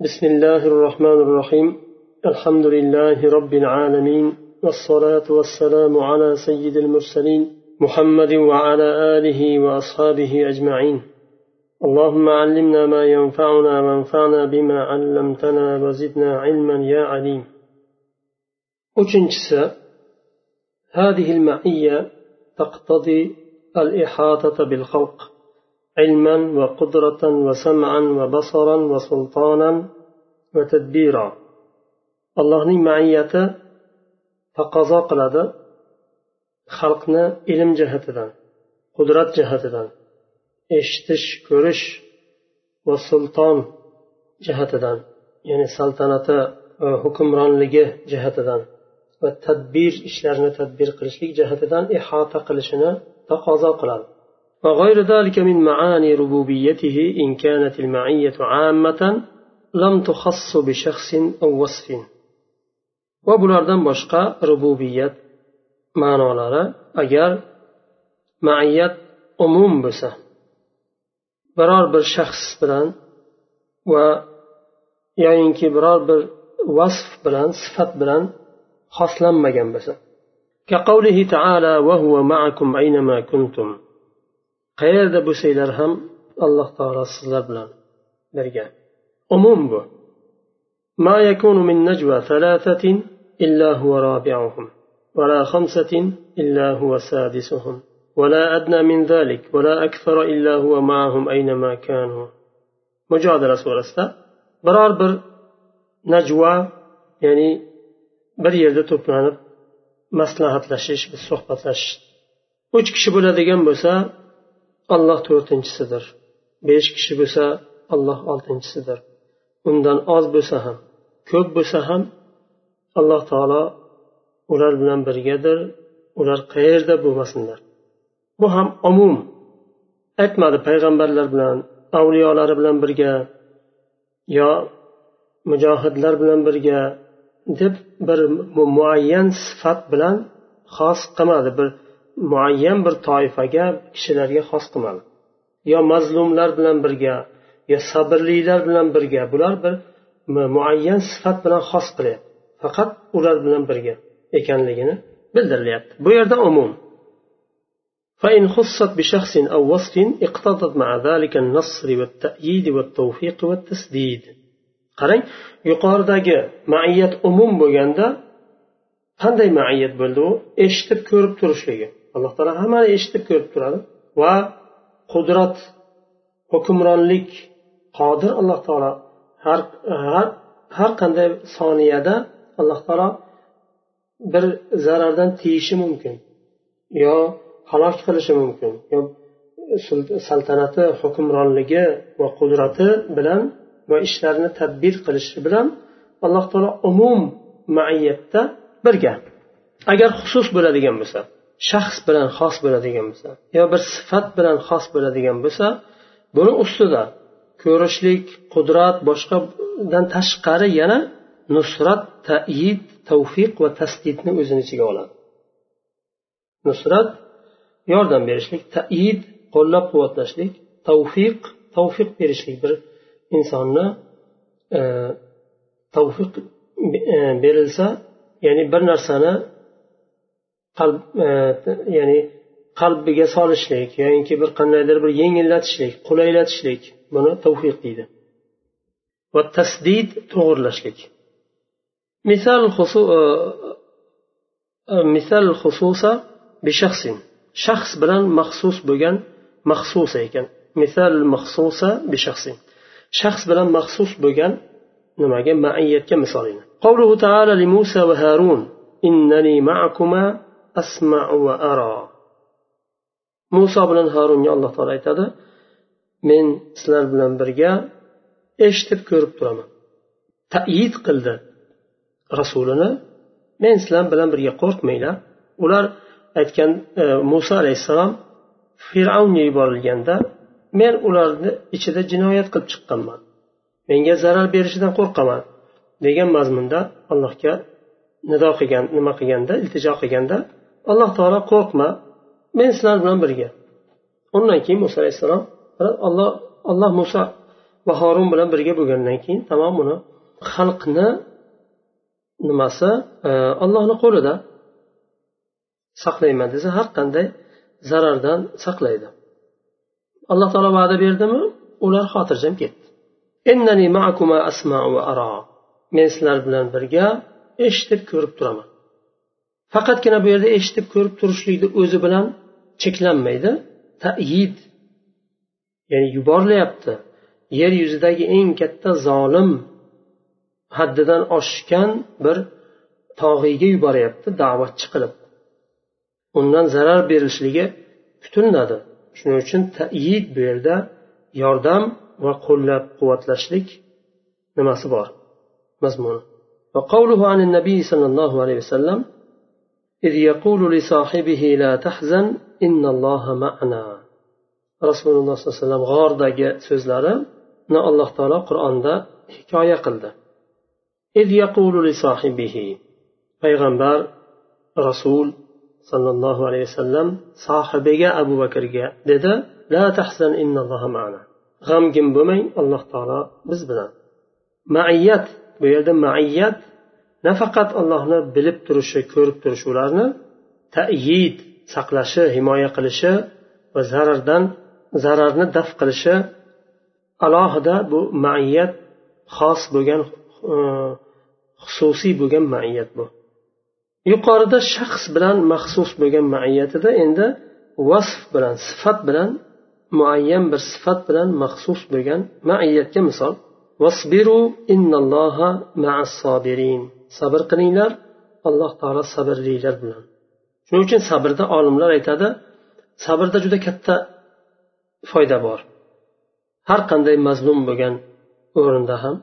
بسم الله الرحمن الرحيم الحمد لله رب العالمين والصلاة والسلام على سيد المرسلين محمد وعلى آله وأصحابه أجمعين اللهم علمنا ما ينفعنا وانفعنا بما علمتنا وزدنا علما يا عليم uchinchisi هذه المعية تقتضي الإحاطة بالخلق علما وقدرة وسمعا وبصرا وسلطانا وتدبيرا allohning maiyati taqozo qiladi xalqni ilm jihatidan qudrat jihatidan eshitish ko'rish va sulton jihatidan ya'ni saltanati va hukmronligi jihatidan va tadbir ishlarni tadbir qilishlik jihatidan ihota qilishini taqozo qiladi وغير ذلك من معاني ربوبيته إن كانت المعية عامة لم تخص بشخص أو وصف. وبلاردن بشقى ربوبية معنى لارا أجر معية أموم بسا برار بالشخص بلان و yoyinki biror bir vasf bilan sifat bilan xoslanmagan bo'lsa kaqavlihi taala va huva maakum aynama kuntum qayerda bo'lsanglar ham alloh taolo sizlar bilan birga umum bu ما يكون من نجوى ثلاثة إلا هو رابعهم ولا خمسة إلا هو سادسهم ولا أدنى من ذلك ولا أكثر إلا هو معهم أينما كانوا مجادلة سورة برار بر نجوى يعني bir yerda to'planib maslahatlashish suhbatlashish uch kishi bo'ladigan bo'lsa alloh to'rtinchisidir. Besh kishi bo'lsa alloh oltinchisidir. Undan oz bo'lsa ham ko'p bo'lsa ham alloh taolo ular bilan birgadir ular qayerda bo'lmasinlar. Bu ham umum. Aytmadi payg'ambarlar bilan avliyolari bilan birga yo mujohidlar bilan birga deb bir muayyan sifat bilan xos qilmadi. Bir muayyan bir toifaga kishilarga xos qilmadi yo mazlumlar bilan birga yo sabrlilar bilan birga bular bir muayyan sifat bilan xos qilyapti faqat ular bilan birga ekanligini bildirilyapti bu yerda umum فإن خصت بشخص أو وصف اقتضت مع ذلك النصر والتأييد والتوفيق والتسديد qarang yuqoridagi maiyat umum bo'lganda qanday maiyat bo'ldi u eshitib ko'rib turishligi Alloh taolo hammani eshitib ko'rib turadi va qudrat hukmronlik qodir alloh taolo har har har qanday soniyada alloh taolo bir zarardan tiyishi mumkin yo halok qilishi mumkin yo saltanati hukmronligi va qudrati bilan va ishlarni tadbir qilishi bilan alloh taolo umum maiyatda birga. Agar xusus bo'ladigan bo'lsa shaxs bilan xos bo'ladigan bo'lsa yo bir sifat bilan xos bo'ladigan bo'lsa buni ustida ko'rishlik qudrat boshqadan tashqari yana nusrat taid tavfiq va tasdidni o'zini ichiga oladi. Nusrat yordam berishlik taid qo'llab quvvatlashlik tavfiq tavfiq berishlik bir insonni e, tavfiq e, berilsa ya'ni bir narsani qalb e, ya'ni qalbiga solishlik yoinki bir qandaydir bir yengillatishlik qulaylatishlik buni tavfiq deydi. Va tasdid to'g'irlashlik. Misal e, e, misal xususa bishahsin shaxs bilan maxsus bo'lgan maxsusa ekan. Misal maxsusa bishahsin shaxs bilan maxsus bo'lgan nimaga? Maiyatga misolini. Qavluhu taala li musa va harun innani ma'akuma asmau va aro muso bilan harunga alloh taolo aytadi men sizlar bilan birga eshitib ko'rib turaman. Tayid qildi rasulini. Men sizlar bilan birga qo'rqmanglar. Ular aytgan e, muso alayhissalom fir'avnga yuborilganda men ularni ichida jinoyat qilib chiqqanman. Menga zarar berishidan qo'rqaman. degan mazmunda allohga nido qilgan nima qilganda iltijo qilganda alloh taolo qo'rqma. Men sizlar bilan birga. Undan keyin muso alayhissalom alloh alloh muso va horun bilan birga bo'lgandan keyin tamom uni xalqni nimasi e, allohni qo'lida saqlayman desa har qanday zarardan saqlaydi. Alloh taolo va'da berdimi? Ular xotirjam ketdi. Men sizlar bilan birga eshitib ko'rib turaman. faqatgina bu yerda eshitib ko'rib turishlikni o'zi bilan cheklanmaydi tayid ya'ni yuborilyapti yer yuzidagi eng katta zolim haddidan oshgan bir tog'iyga yuboryapti da'vatchi qilib undan zarar berilishligi kutiladi shuning uchun tayid bu yerda yordam va qo'llab quvvatlashlik nimasi bor mazmuni وقوله عن النبي صلى الله عليه وسلم إذ يقول لصاحبه لا تحزن إن الله معنا رسول الله صلى الله عليه وسلم g'ordagi so'zlarini alloh taolo qur'onda hikoya qildi إذ يقول لصاحبه payg'ambar rasul sollallohu alayhi vasallam sohibiga abu bakrga dedi la tahzan innalloha ma'ana g'amgin bo'lmang alloh taolo biz bilan maiyat bu yerda maiyat nafaqat allohni bilib turishi ko'rib turishi ularni tayid saqlashi himoya qilishi va zarardan zararni daf qilishi alohida bu maiyat xos bo'lgan e, xususiy bo'lgan maiyat bu. Yuqorida shaxs bilan maxsus bo'lgan maiyatida endi vasf bilan sifat bilan muayyan bir sifat bilan maxsus bo'lgan maiyatga misol. Vasbiru innalloha ma'as sobirin sabr qilinglar alloh taolo sabrlilar bilan. Shuning uchun sabrda olimlar aytadi sabrda juda katta foyda bor. Har qanday mazlum bo'lgan o'rinda ham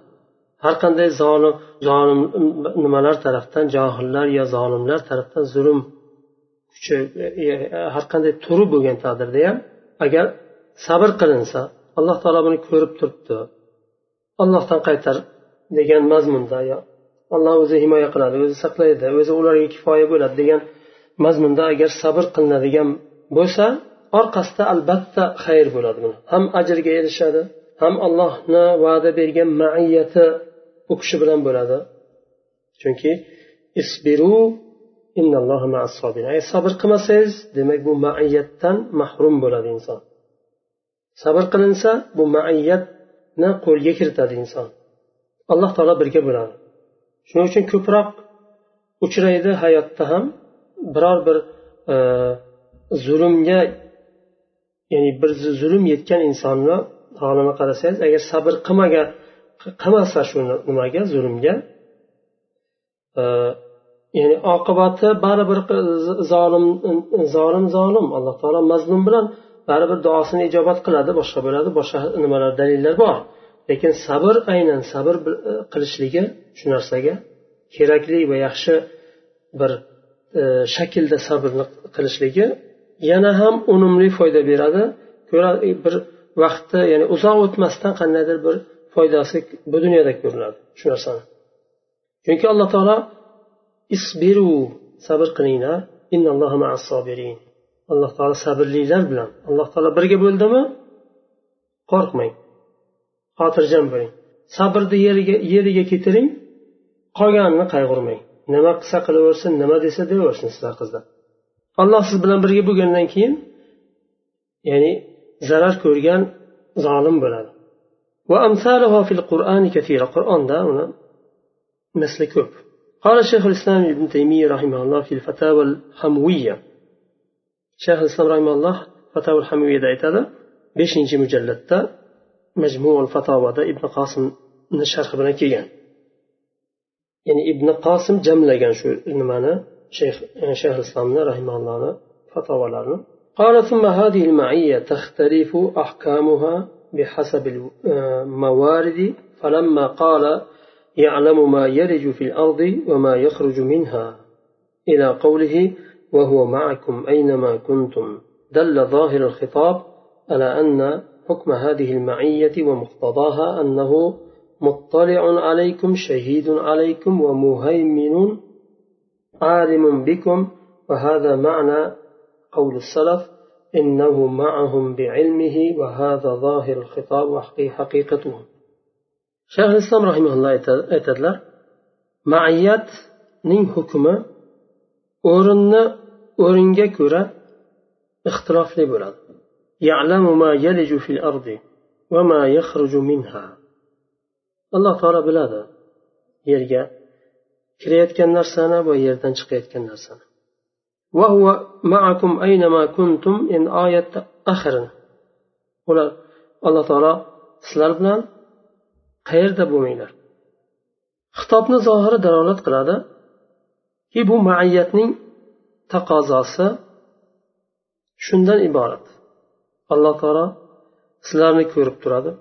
har qanday zolim zolim nimalar tarafdan johillar yo zolimlar tarafdan zulm kuchi e, e, har qanday turi bo'lgan taqdirda ham agar sabr qilinsa alloh taolo buni ko'rib turibdi. Ollohdan qaytar degan mazmunda yo alloh o'zi himoya qiladi o'zi saqlaydi o'zi ularga kifoya bo'ladi degan mazmunda agar sabr qilinadigan bo'lsa orqasida albatta xayr bo'ladi buni. Ham ajrga erishadi ham allohni va'da bergan maiyati u kishi bilan bo'ladi. Chunki isbiru agar sabr qilmasangiz demak bu maiyatdan mahrum bo'ladi inson. Sabr qilinsa bu maiyatni qo'lga kiritadi inson. Alloh taolo birga bo'ladi. Shuning uchun ko'proq uchraydi hayotda ham. Biror bir e, zulmga ya'ni bir zulm yetgan insonni holini qarasangiz agar sabr qilmagan qilmasa shu nimaga zulmga? E, ya'ni oqibati baribir zolim zolim zolim. Alloh taolo mazlum bilan baribir duosini ijobat qiladi boshqa bo'ladi boshqa nimalar dalillar bor. Lekin sabr aynan sabr e, qilishligi shu narsaga kerakli va yaxshi bir e, shaklda sabrni qilishligi yana ham unumli foyda beradi. E, bir vaqtda ya'ni uzoq o'tmasdan qandaydir bir foydasi bu dunyoda ko'rinadi shu narsani. Chunki alloh taolo isbiru sabr qilinglar alloh taolo sabrlilar bilan. Alloh taolo birga bo'ldimi? Qo'rqmang. xotirjam bo'ling sabrni yeriga yeriga keltiring qolganini qayg'urmang nima qilsa qilaversin nima desa deyaversin sizlar qizlar alloh siz bilan birga bo'lgandan keyin ya'ni zarar ko'rgan zolim bo'ladi وأمثالها في القرآن كثيرة القرآن ده هنا مثل كوب قال شيخ الإسلام ابن تيمية رحمه الله في الفتاوى الحموية شيخ الإسلام رحمه الله فتاوى الحموية ده هذا بيش majmuul fatovoda ibn qosimni sharhi bilan kelgan ya'ni ibn qosim jamlagan shu nimani shayx shayx islomni rahimallohni fatovolarini قال ثم هذه المعية تختلف أحكامها بحسب الموارد فلما قال يعلم ما يلج في الأرض وما يخرج منها إلى قوله وهو معكم أينما كنتم دل ظاهر الخطاب على أن حكم هذه المعية ومقتضاها أنه مطلع عليكم شهيد عليكم ومهيمن عالم بكم. وهذا معنى قول السلف إنه معهم بعلمه وهذا ظاهر الخطاب وحقيقته shayx islom rahimaulloh aytadilar maiyatning hukmi o'rinni o'ringa ko'ra ixtilofli bo'ladi alloh taolo biladi yerga kirayotgan narsani va yerdan chiqayotgan narsani وهو معكم أينما كنتم إن آية آخر ular alloh taolo sizlar bilan qayerda bo'lmanglar xitobni zohiri dalolat qiladiki bu maiyatning taqozosi shundan iborat Alloh taolo sizlarni ko'rib turadi.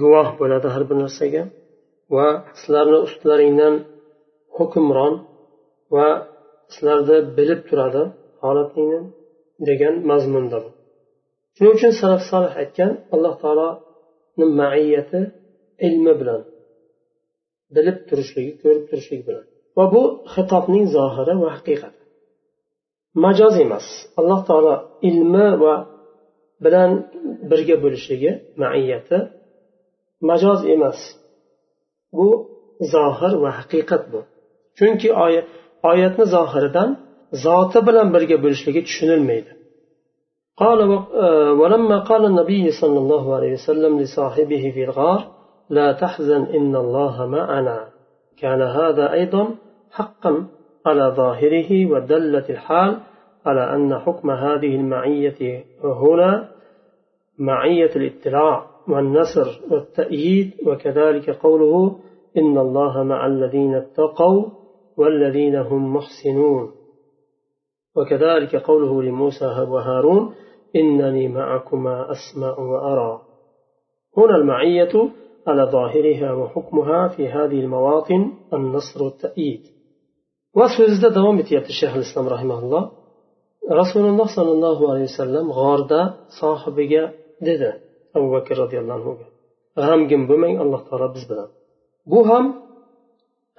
Guvoh bo'ladi har bir narsaga va sizlarni ustlaringdan hukmron va sizlarni bilib turadi holatingni degan mazmunda bu. Shuning uchun salaf solih aytgan alloh taoloni maiyati ilmi bilan bilib turishligi ko'rib turishligi bilan. Va bu xitobning zohiri va haqiqati. Majoz emas. Alloh taolo ilmi va bilan birga bo'lishligi maiyati majoz emas bu zohir va haqiqat bu chunki oyatni zohiridan zoti bilan birga bo'lishligi tushunilmaydi قال ولما قال النبي صلى الله عليه وسلم لصاحبه في الغار لا تحزن إن الله معنا كان هذا أيضا حقا على ظاهره ودلت الحال على أن حكم هذه المعية هنا معية الاطلاع والنصر والتأييد وكذلك قوله إن الله مع الذين اتقوا والذين هم محسنون. وكذلك قوله لموسى وهارون إنني معكما أسمع وأرى. هنا المعية على ظاهرها وحكمها في هذه المواطن النصر والتأييد. وسوزda davom etyapti shayx islom rahimaulloh rasululloh sollallohu alayhi vasallam g'orda sohibiga dedi abu bakr roziyallohu anhuga g'amgin bo'lmang alloh taolo biz bilan. Bu ham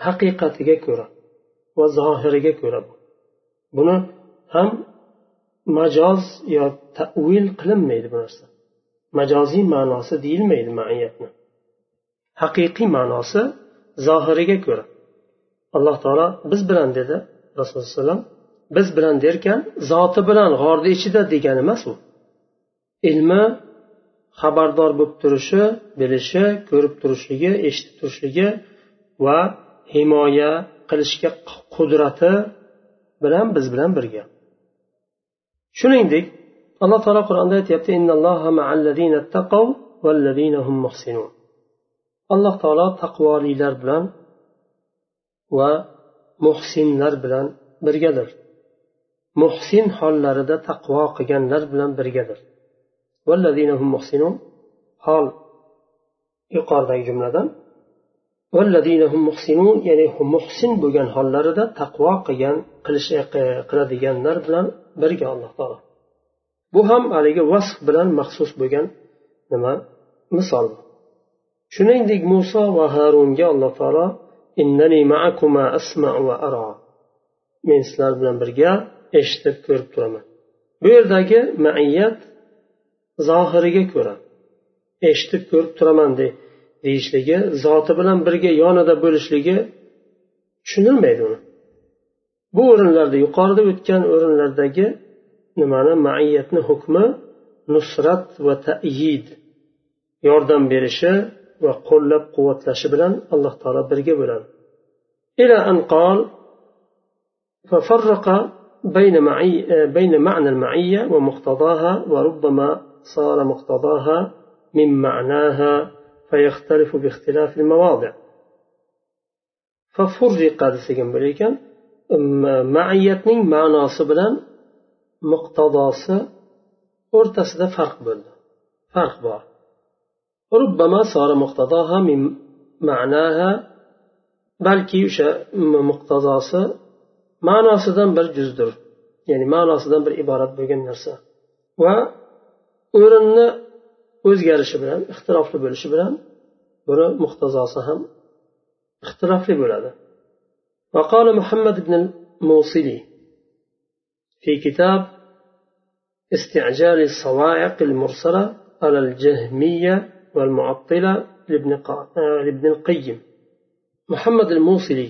haqiqatiga ko'ra va zohiriga ko'ra buni ham majoz yo tavil qilinmaydi bu narsa. Majoziy ma'nosi deyilmaydi maiyatni haqiqiy ma'nosi zohiriga ko'ra. Alloh taolo biz bilan dedi rasululloh alayhi biz bilan derkan zoti bilan g'orni ichida degani emas u. Ilmi xabardor bo'lib turishi bilishi ko'rib turishligi eshitib turishligi va himoya qilishga qudrati bilan biz bilan birga. Shuningdek alloh taolo qur'onda aytyapti alloh taolo taqvolilar bilan va muhsinlar bilan birgadir. Muhsin hollarida taqvo qilganlar bilan birgadir. Hol yuqoridagi jumladan. ya'ni muhsin bo'lgan hollarida taqvo qilgan qilish e, qiladiganlar bilan birga alloh taolo. Bu ham haligi vasf bilan maxsus bo'lgan nima? Misol. Shuningdek muso va harunga alloh taolo men sizlar bilan birga eshitib ko'rib turaman. Bu yerdagi maiyat zohiriga ko'ra eshitib ko'rib turaman deyishligi zoti bilan birga yonida bo'lishligi tushunilmaydi uni bu o'rinlarda yuqorida o'tgan o'rinlardagi nimani maiyatni hukmi nusrat va tayid yordam berishi va qo'llab quvvatlashi bilan alloh taolo birga bo'ladi إلى أن قال ففرق بين, معي بين معنى المعية ومقتضاها وربما صار مقتضاها من معناها فيختلف باختلاف المواضع ففرق degan bo'lar ekan maiyatning ma'nosi bilan muqtadosi o'rtasida farq bo'ldi farq bor ربما صار مقتضاها من معناها balki o'sha muqtazosi ma'nosidan bir juzdir ya'ni ma'nosidan bir iborat bo'lgan narsa va o'rinni o'zgarishi bilan ixtilofli bo'lishi bilan buni muqtazosi ham ixtilofli bo'ladi. وقال محمد بن الموصلي في كتاب استعجال الصواعق المرسلة على الجهمية والمعطلة لابن, لابن القيم محمد الموصلي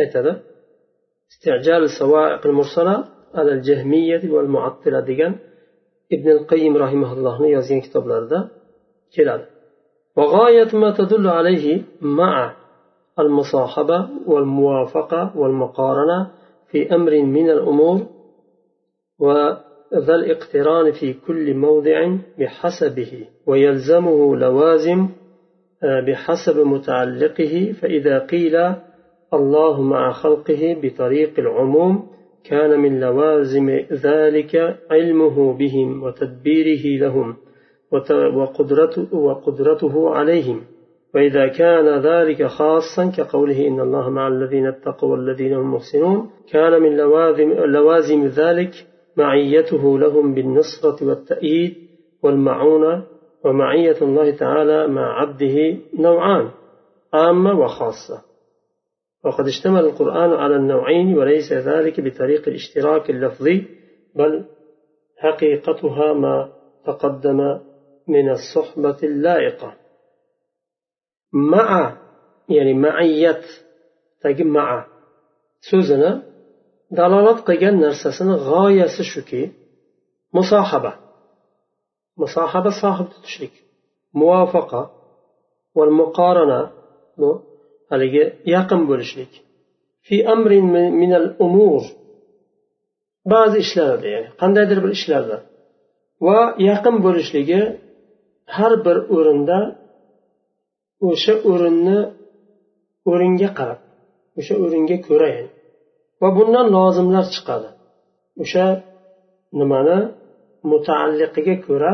aytadi استعجال الصواعق المرسلة على الجهمية والمعطلة degan ibn القيم رحمه الله yozgan kitoblarida keladi وغاية ما تدل عليه مع المصاحبة والموافقة والمقارنة في أمر من الأمور وذا الاقتران في كل موضع بحسبه ويلزمه لوازم بحسب متعلقه فإذا قيل الله مع خلقه بطريق العموم كان من لوازم ذلك علمه بهم وتدبيره لهم وقدرته, عليهم. وإذا كان ذلك خاصا كقوله إن الله مع الذين اتقوا والذين هم محسنون كان من لوازم, لوازم ذلك معيته لهم بالنصرة والتأييد والمعونة ومعية الله تعالى مع عبده نوعان عامة وخاصة. وقد اشتمل القرآن على النوعين وليس ذلك بطريق الاشتراك اللفظي بل حقيقتها ما تقدم من الصحبة اللائقة. مع يعني معية تجي مع. سوزنا narsasini g'oyasi shuki musohaba musohaba sohib tutishlik muvofaqa va muqorana bu haligi yaqin bo'lishlik. Fi amrin minal umur. Ba'zi ishlarda ya'ni qandaydir bir ishlarda va yaqin bo'lishligi har bir o'rinda o'sha o'rinni o'ringa qarab o'sha o'ringa ko'ra yani. Va bundan lozimlar chiqadi. O'sha nimani? Mutaalliqiga ko'ra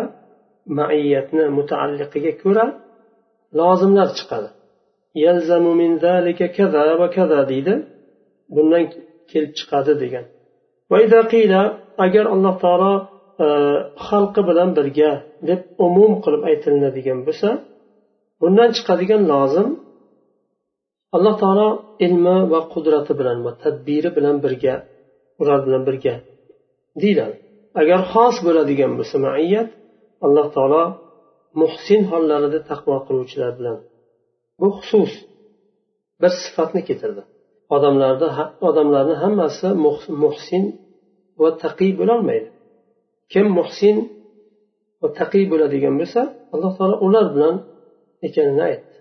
maiyatni mutaalliqiga ko'ra lozimlar chiqadi. Yalzamu min zalika kaza va kaza deydi. Bundan kelib chiqadi degan. Agar alloh taolo e, xalqi bilan birga deb umum qilib aytilinadigan bo'lsa bundan chiqadigan lozim alloh taolo ilmi va qudrati bilan va tadbiri bilan birga ular bilan birga deyiladi. Agar xos bo'ladigan bo'lsa maiyat alloh taolo muhsin hollarida taqvo qiluvchilar bilan bu xusus. Bir sifatni keltirdi. Odamlarda odamlarni hammasi muhsin va taqiy bo'lolmaydi. Kim muhsin va taqiy bo'ladigan bo'lsa alloh taolo ular bilan ekanini aytdi.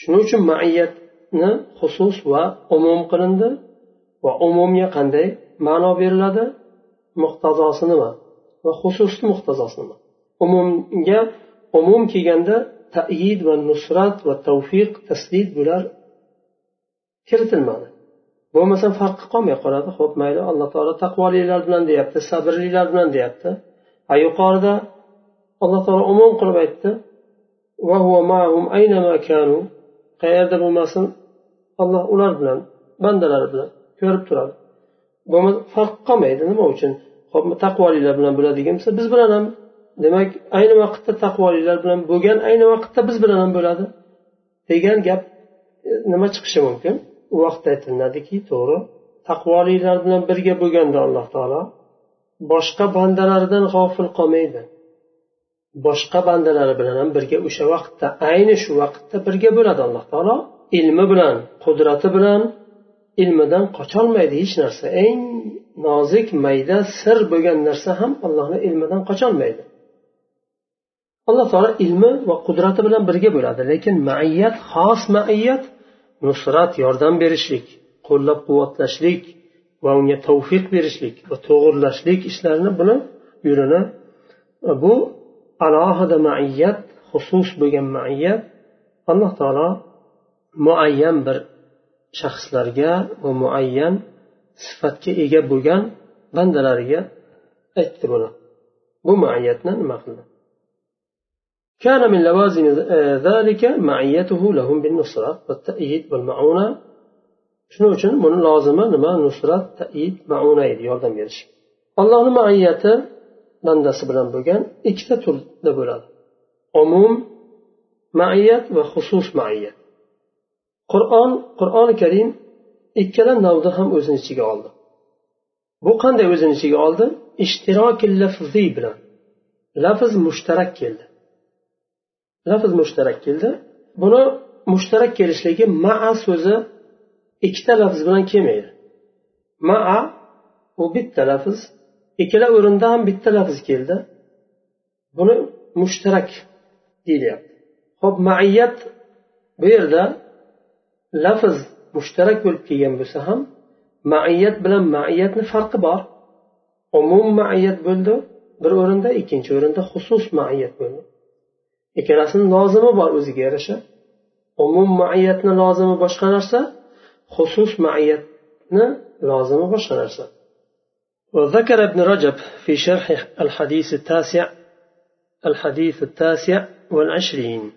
Shuning uchun maiyatni xusus va umum qilindi va umumga qanday ma'no beriladi? Muqtazosi nima va xususni muqtazosi nima umumga umum kelganda tayid va nusrat va tavfiq taslid bular kiritilmadi. Bo'lmasam farqi qolmay qoladi. Ho'p mayli alloh taolo taqvolilar bilan deyapti sabrlilar bilan deyapti. A yuqorida alloh taolo umum qilib aytdi qayerda bo'lmasin alloh ular bilan bandalari bilan ko'rib turadi. Bo'lmasa farq qolmaydi nima uchun? Hop taqvolilar bilan bo'ladigan bo'lsa biz bilan ham demak ayni vaqtda taqvolilar bilan bo'lgan ayni vaqtda biz bilan ham bo'ladi. Degan gap e, nima chiqishi mumkin? U vaqtda aytiladiki to'g'ri taqvolilar bilan birga bo'lganda alloh taolo boshqa bandalaridan g'ofil qolmaydi. Boshqa bandalari bilan ham birga o'sha vaqtda ayni shu vaqtda birga bo'ladi alloh taolo. Ilmi bilan qudrati bilan ilmidan qocholmaydi hech narsa. Eng nozik mayda sir bo'lgan narsa ham allohni ilmidan qocholmaydi. Alloh taolo ilmi va qudrati bilan birga bo'ladi. Lekin maiyat xos maiyat nusrat yordam berishlik qo'llab quvvatlashlik va unga tavfiq berishlik va to'g'irlashlik ishlarini buni yo'lini bu alohida maiyat xusus bo'lgan maiyat alloh taolo muayyan bir shaxslarga va muayyan sifatga ega bo'lgan bandalariga aytdi buni. Bu maiyatni nima qildi? كان من لوازم ذلك معيته لهم بالنصرة والتأييد والمعونة shuning uchun buni lozimi nima nusrat taid mauna edi yordam berish allohni maiyati bandasi bilan bo'lgan ikkita turda bo'ladi umum maiyat va xusus maiyat qur'on qur'oni karim ikkala navni ham o'zini ichiga oldi bu qanday o'zini ichiga oldi ishtiroki lafziy bilan lafz mushtarak keldi lafz mushtarak keldi. Buni mushtarak kelishligi maa so'zi ikkita lafz bilan kelmaydi. Maa bu bitta lafz. Ikkala o'rinda ham bitta lafz keldi. Buni mushtarak deyilyapti ho'p maiyat bu yerda lafz mushtarak bo'lib kelgan bo'lsa ham maiyat bilan maiyatni farqi bor. Umum maiyat bo'ldi bir o'rinda ikkinchi o'rinda xusus maiyat bo'ldi. Ikkalasini lozimi bor o'ziga yarasha. Umum maiyatni lozimi boshqa narsa xusus maiyatni lozimi boshqa narsa. وذكر ابن رجب في شرح الحديث التاسع الحديث التاسع والعشرين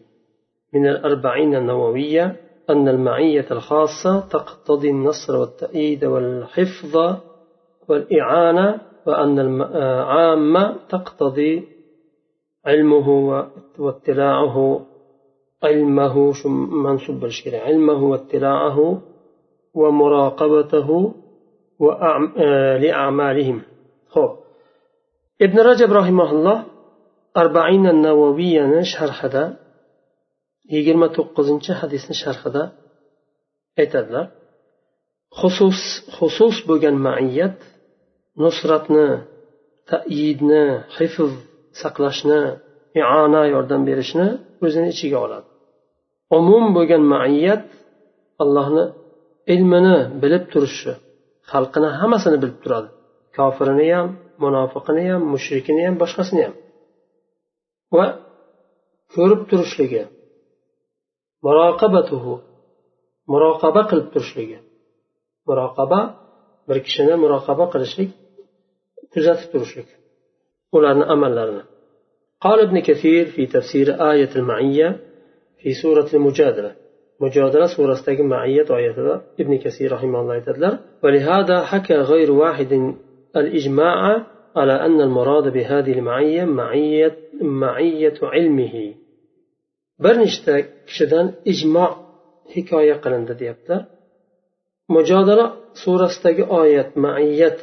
من الأربعين النووية أن المعية الخاصة تقتضي النصر والتأييد والحفظ والإعانة وأن العامة تقتضي علمه واطلاعه علمه منصوب بالشكل علمه واطلاعه ومراقبته لأعمالهم. خب. ابن رجب رحمه الله أربعين النووية شرحدا yigirma to'qqizinchi hadisni sharhida aytadilar xusus xusus bo'lgan maiyat nusratni tayidni hifz saqlashni iona yordam berishni o'zini ichiga oladi. Umum bo'lgan maiyat allohni ilmini bilib turishi xalqini hammasini bilib turadi. Kofirini ham munofiqini ham mushrikini ham boshqasini ham. Va ko'rib turishligi muroqabatuhu muroqaba qilib turishligi muroqaba bir kishini muroqaba qilishlik kuzatib turishlik ularni amallarini قال ابن كثير في تفسير آية المعية في سورة المجادلة. مجادلة سورة معية آية ابن كثير رحمه الله تعالى ولهذا حكى غير واحد الإجماع على أن المراد بهذه المعية معية, معية علمه. nechta kishidan ijmo hikoya qilindi deyaptilar mujodala surasidagi oyat maiyat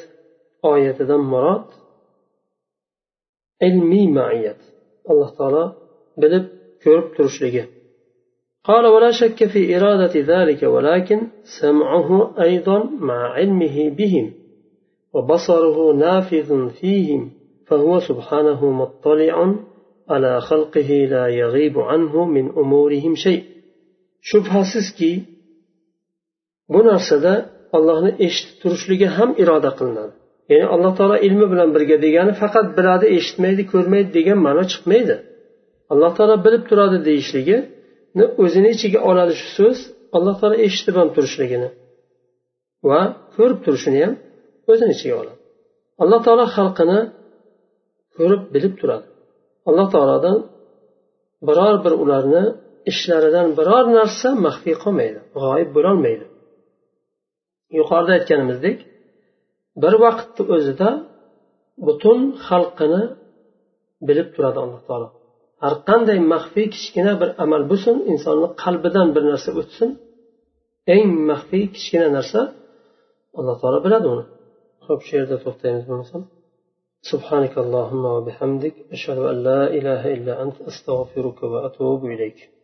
oyatidan murod ilmiy maiyat alloh taolo bilib ko'rib turishligi قال ولا شك في إرادة ذلك ولكن سمعه أيضا مع علمه بهم وبصره نافذ فيهم فهو سبحانه مطلع على خلقه لا يغيب عنه من أمورهم شيء shubhasizki bu narsada ollohni eshitib turishligi ham iroda qilinadi ya'ni alloh taolo ilmi bilan birga degani faqat biladi eshitmaydi ko'rmaydi degan ma'no chiqmaydi. Alloh taolo bilib turadi deyishligini o'zini ichiga oladi shu so'z alloh taolo eshitib ham turishligini. Va ko'rib turishini ham o'zini ichiga oladi. Alloh taolo xalqini ko'rib bilib turadi. Alloh taolodan biror bir ularni ishlaridan biror narsa maxfiy qolmaydi g'oyib bo'lolmaydi. Yuqorida aytganimizdek bir vaqtni o'zida butun xalqini bilib turadi alloh taolo har qanday maxfiy kichkina bir amal bo'lsin insonni qalbidan bir narsa o'tsin eng maxfiy kichkina narsa alloh taolo biladi uni ho'p shu yerda to'xtaymiz bo'lmasam سبحانك اللهم وبحمدك أشهد أن لا إله إلا أنت أستغفرك وأتوب إليك